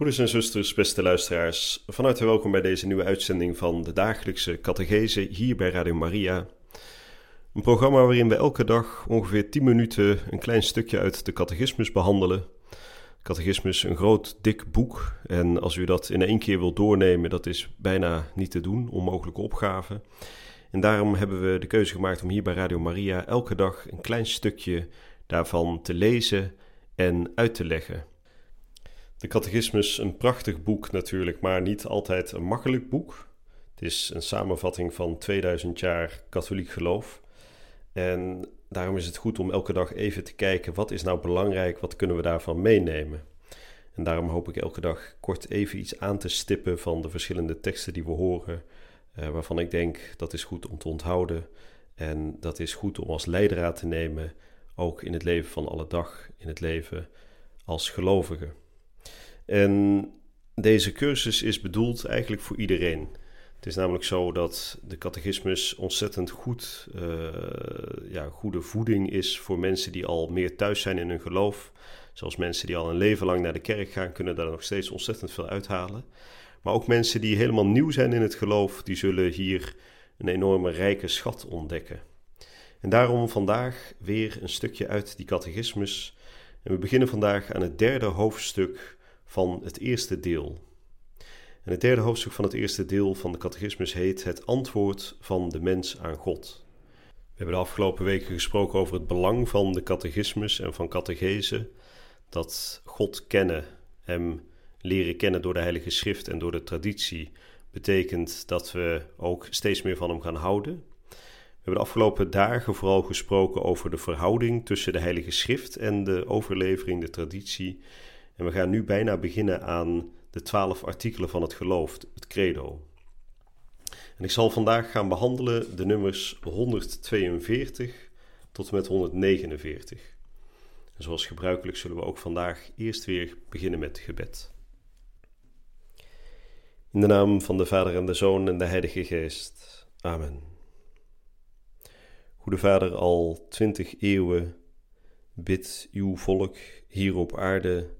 Broeders en zusters, beste luisteraars, van harte welkom bij deze nieuwe uitzending van de dagelijkse catechese hier bij Radio Maria. Een programma waarin we elke dag ongeveer 10 minuten een klein stukje uit de catechismus behandelen. Catechismus, een groot, dik boek. En als u dat in één keer wilt doornemen, dat is bijna niet te doen, onmogelijke opgave. En daarom hebben we de keuze gemaakt om hier bij Radio Maria elke dag een klein stukje daarvan te lezen en uit te leggen. De catechismus, een prachtig boek natuurlijk, maar niet altijd een makkelijk boek. Het is een samenvatting van 2000 jaar katholiek geloof. En daarom is het goed om elke dag even te kijken, wat is nou belangrijk, wat kunnen we daarvan meenemen? En daarom hoop ik elke dag kort even iets aan te stippen van de verschillende teksten die we horen, eh, waarvan ik denk dat is goed om te onthouden. En dat is goed om als leidraad te nemen, ook in het leven van alle dag, in het leven als gelovige. En deze cursus is bedoeld eigenlijk voor iedereen. Het is namelijk zo dat de catechismus ontzettend goed, uh, ja, goede voeding is voor mensen die al meer thuis zijn in hun geloof. Zoals mensen die al een leven lang naar de kerk gaan, kunnen daar nog steeds ontzettend veel uithalen. Maar ook mensen die helemaal nieuw zijn in het geloof, die zullen hier een enorme rijke schat ontdekken. En daarom vandaag weer een stukje uit die catechismus. En we beginnen vandaag aan het derde hoofdstuk van het eerste deel. En het derde hoofdstuk van het eerste deel van de catechismus heet Het antwoord van de mens aan God. We hebben de afgelopen weken gesproken over het belang van de catechismus en van catechese. Dat God kennen, hem leren kennen door de Heilige Schrift en door de traditie, betekent dat we ook steeds meer van hem gaan houden. We hebben de afgelopen dagen vooral gesproken over de verhouding tussen de Heilige Schrift en de overlevering, de traditie. En we gaan nu bijna beginnen aan de twaalf artikelen van het geloof, het credo. En ik zal vandaag gaan behandelen de nummers 142 tot en met 149. En zoals gebruikelijk zullen we ook vandaag eerst weer beginnen met gebed. In de naam van de Vader en de Zoon en de Heilige Geest. Amen. Goede Vader, al twintig eeuwen bidt uw volk hier op aarde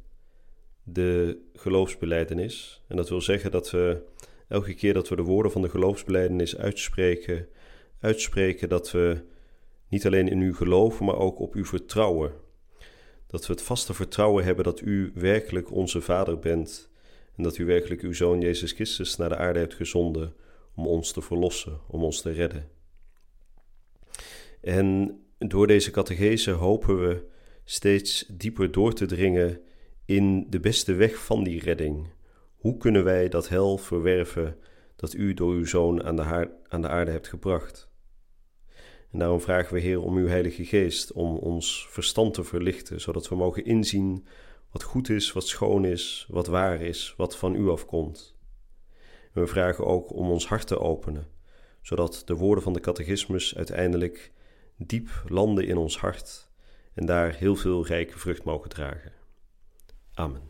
de geloofsbeleidenis. En dat wil zeggen dat we elke keer dat we de woorden van de geloofsbeleidenis uitspreken, uitspreken dat we niet alleen in u geloven, maar ook op u vertrouwen. Dat we het vaste vertrouwen hebben dat u werkelijk onze Vader bent en dat u werkelijk uw Zoon Jezus Christus naar de aarde hebt gezonden om ons te verlossen, om ons te redden. En door deze catechese hopen we steeds dieper door te dringen in de beste weg van die redding. Hoe kunnen wij dat hel verwerven dat u door uw Zoon aan de, aarde hebt gebracht? En daarom vragen we, Heer, om uw Heilige Geest, om ons verstand te verlichten, zodat we mogen inzien wat goed is, wat schoon is, wat waar is, wat van u afkomt. We vragen ook om ons hart te openen, zodat de woorden van de catechismus uiteindelijk diep landen in ons hart en daar heel veel rijke vrucht mogen dragen. Amen.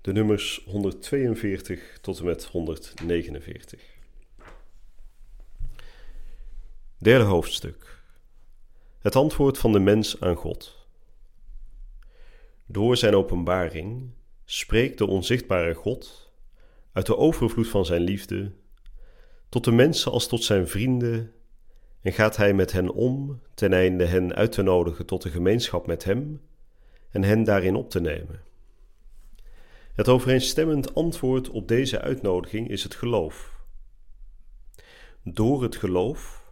De nummers 142 tot en met 149. Derde hoofdstuk. Het antwoord van de mens aan God. Door zijn openbaring spreekt de onzichtbare God uit de overvloed van zijn liefde tot de mensen als tot zijn vrienden en gaat hij met hen om ten einde hen uit te nodigen tot de gemeenschap met hem en hen daarin op te nemen. Het overeenstemmend antwoord op deze uitnodiging is het geloof. Door het geloof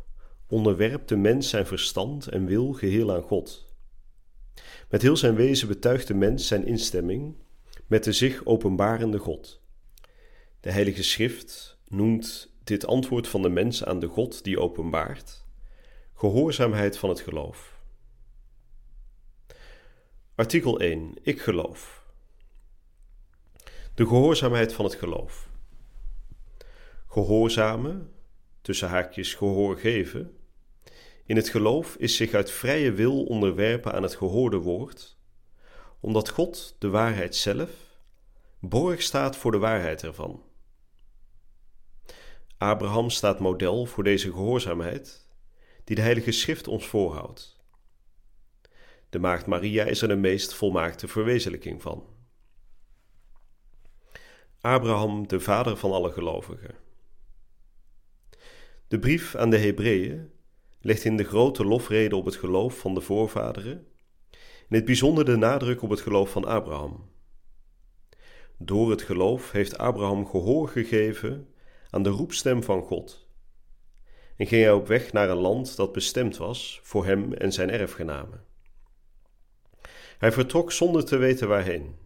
onderwerpt de mens zijn verstand en wil geheel aan God. Met heel zijn wezen betuigt de mens zijn instemming met de zich openbarende God. De Heilige Schrift noemt dit antwoord van de mens aan de God die openbaart gehoorzaamheid van het geloof. Artikel 1. Ik geloof. De gehoorzaamheid van het geloof. Gehoorzamen, tussen haakjes gehoor geven, in het geloof is zich uit vrije wil onderwerpen aan het gehoorde woord, omdat God, de waarheid zelf, borg staat voor de waarheid ervan. Abraham staat model voor deze gehoorzaamheid, die de Heilige Schrift ons voorhoudt. De Maagd Maria is er de meest volmaakte verwezenlijking van. Abraham, de vader van alle gelovigen. De brief aan de Hebreeën legt in de grote lofrede op het geloof van de voorvaderen, in het bijzonder de nadruk op het geloof van Abraham. Door het geloof heeft Abraham gehoor gegeven aan de roepstem van God en ging hij op weg naar een land dat bestemd was voor hem en zijn erfgenamen. Hij vertrok zonder te weten waarheen.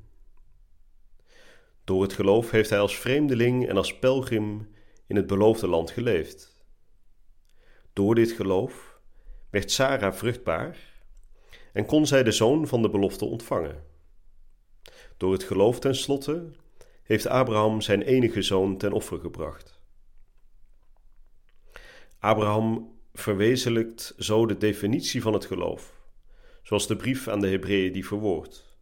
Door het geloof heeft hij als vreemdeling en als pelgrim in het beloofde land geleefd. Door dit geloof werd Sarah vruchtbaar en kon zij de zoon van de belofte ontvangen. Door het geloof tenslotte heeft Abraham zijn enige zoon ten offer gebracht. Abraham verwezenlijkt zo de definitie van het geloof, zoals de brief aan de Hebreeën die verwoordt.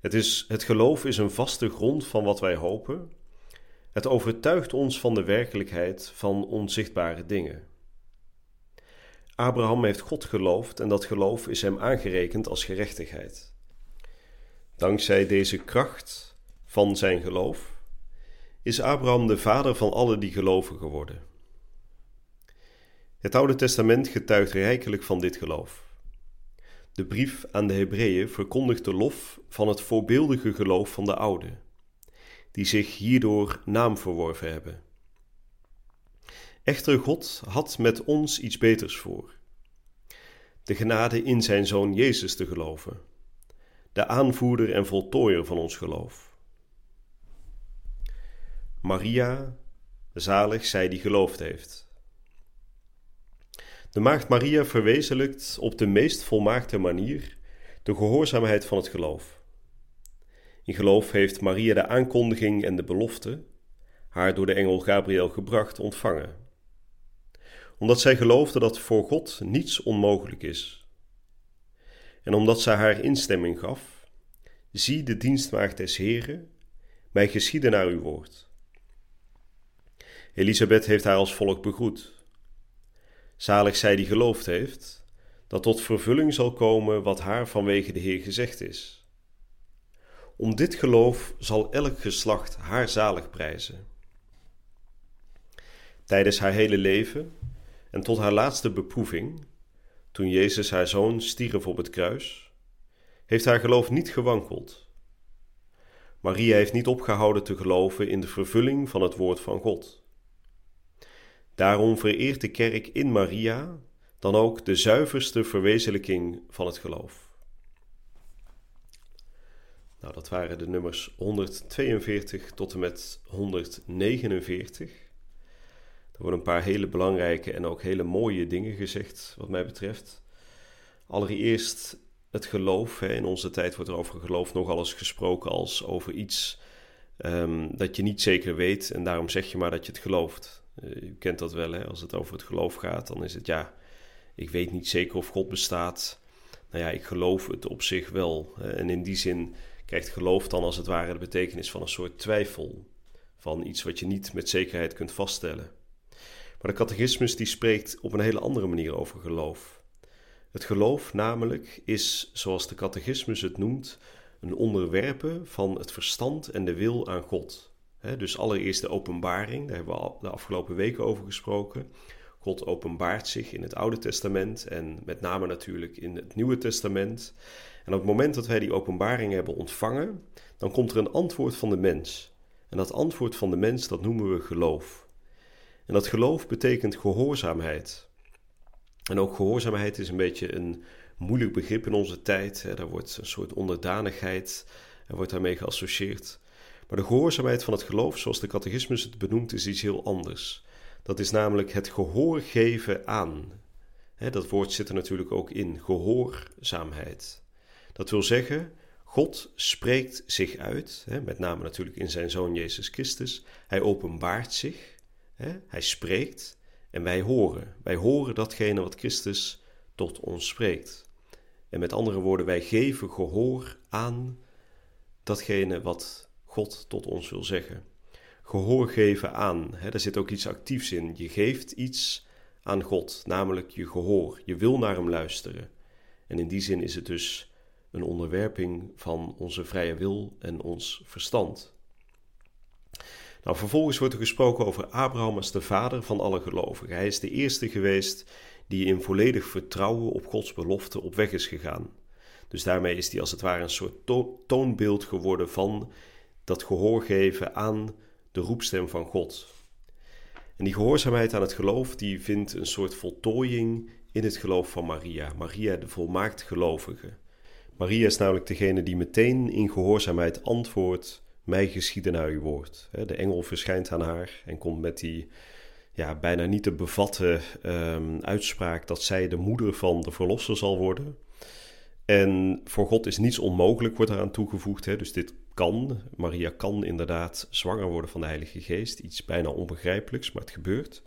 Het, is, het geloof is een vaste grond van wat wij hopen. Het overtuigt ons van de werkelijkheid van onzichtbare dingen. Abraham heeft God geloofd en dat geloof is hem aangerekend als gerechtigheid. Dankzij deze kracht van zijn geloof is Abraham de vader van alle die geloven geworden. Het Oude Testament getuigt rijkelijk van dit geloof. De brief aan de Hebreeën verkondigt de lof van het voorbeeldige geloof van de Oude, die zich hierdoor naam verworven hebben. Echter, God had met ons iets beters voor. De genade in zijn Zoon Jezus te geloven, de aanvoerder en voltooier van ons geloof. Maria, zalig zij die geloofd heeft. De maagd Maria verwezenlijkt op de meest volmaakte manier de gehoorzaamheid van het geloof. In geloof heeft Maria de aankondiging en de belofte, haar door de engel Gabriel gebracht, ontvangen omdat zij geloofde dat voor God niets onmogelijk is. En omdat zij haar instemming gaf, zie de dienstmaagd des Heren, mij geschieden naar uw woord. Elisabeth heeft haar als volk begroet. Zalig zij die geloofd heeft, dat tot vervulling zal komen wat haar vanwege de Heer gezegd is. Om dit geloof zal elk geslacht haar zalig prijzen. Tijdens haar hele leven en tot haar laatste beproeving, toen Jezus haar zoon stierf op het kruis, heeft haar geloof niet gewankeld. Maria heeft niet opgehouden te geloven in de vervulling van het woord van God. Daarom vereert de kerk in Maria dan ook de zuiverste verwezenlijking van het geloof. Nou, dat waren de nummers 142 tot en met 149. Er worden een paar hele belangrijke en ook hele mooie dingen gezegd, wat mij betreft. Allereerst het geloof. In onze tijd wordt er over geloof nogal eens gesproken als over iets um, dat je niet zeker weet en daarom zeg je maar dat je het gelooft. Uh, u kent dat wel, hè? als het over het geloof gaat, dan is het ja, ik weet niet zeker of God bestaat. Nou ja, ik geloof het op zich wel. En in die zin krijgt geloof dan als het ware de betekenis van een soort twijfel. Van iets wat je niet met zekerheid kunt vaststellen. Maar de catechismus die spreekt op een hele andere manier over geloof. Het geloof namelijk is, zoals de catechismus het noemt, een onderwerpen van het verstand en de wil aan God. Dus allereerst de openbaring, daar hebben we de afgelopen weken over gesproken. God openbaart zich in het Oude Testament en met name natuurlijk in het Nieuwe Testament. En op het moment dat wij die openbaring hebben ontvangen, dan komt er een antwoord van de mens. En dat antwoord van de mens, dat noemen we geloof. En dat geloof betekent gehoorzaamheid. En ook gehoorzaamheid is een beetje een moeilijk begrip in onze tijd. Daar wordt een soort onderdanigheid er wordt daarmee geassocieerd. Maar de gehoorzaamheid van het geloof, zoals de catechismus het benoemt, is iets heel anders. Dat is namelijk het gehoor geven aan. dat woord zit er natuurlijk ook in, gehoorzaamheid. Dat wil zeggen, God spreekt zich uit, met name natuurlijk in zijn zoon Jezus Christus. Hij openbaart zich, hè, hij spreekt en wij horen. Wij horen datgene wat Christus tot ons spreekt. En met andere woorden, wij geven gehoor aan datgene wat God tot ons wil zeggen. Gehoor geven aan, hè, daar zit ook iets actiefs in. Je geeft iets aan God, namelijk je gehoor. Je wil naar Hem luisteren. En in die zin is het dus een onderwerping van onze vrije wil en ons verstand. Nou, vervolgens wordt er gesproken over Abraham als de vader van alle gelovigen. Hij is de eerste geweest die in volledig vertrouwen op Gods belofte op weg is gegaan. Dus daarmee is hij als het ware een soort toonbeeld geworden van dat gehoor geven aan de roepstem van God. En die gehoorzaamheid aan het geloof, die vindt een soort voltooiing in het geloof van Maria. Maria, de volmaakt gelovige. Maria is namelijk degene die meteen in gehoorzaamheid antwoordt: Mij geschieden naar uw woord. De engel verschijnt aan haar en komt met die ja, bijna niet te bevatten um, uitspraak dat zij de moeder van de verlosser zal worden. En voor God is niets onmogelijk, wordt eraan toegevoegd. Hè? Dus dit kan. Maria kan inderdaad zwanger worden van de Heilige Geest. Iets bijna onbegrijpelijks, maar het gebeurt.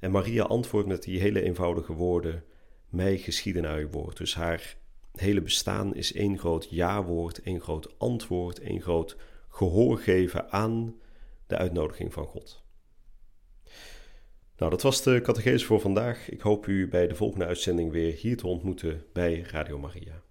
En Maria antwoordt met die hele eenvoudige woorden: Mij geschieden naar uw woord. Dus haar hele bestaan is één groot ja-woord, één groot antwoord, één groot gehoor geven aan de uitnodiging van God. Nou, dat was de catechese voor vandaag. Ik hoop u bij de volgende uitzending weer hier te ontmoeten bij Radio Maria.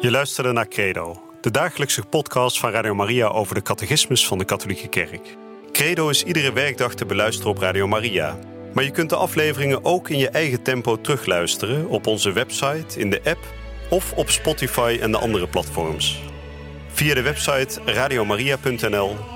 Je luisterde naar Credo, de dagelijkse podcast van Radio Maria over de catechismus van de Katholieke Kerk. Credo is iedere werkdag te beluisteren op Radio Maria. Maar je kunt de afleveringen ook in je eigen tempo terugluisteren op onze website, in de app of op Spotify en de andere platforms. Via de website radiomaria.nl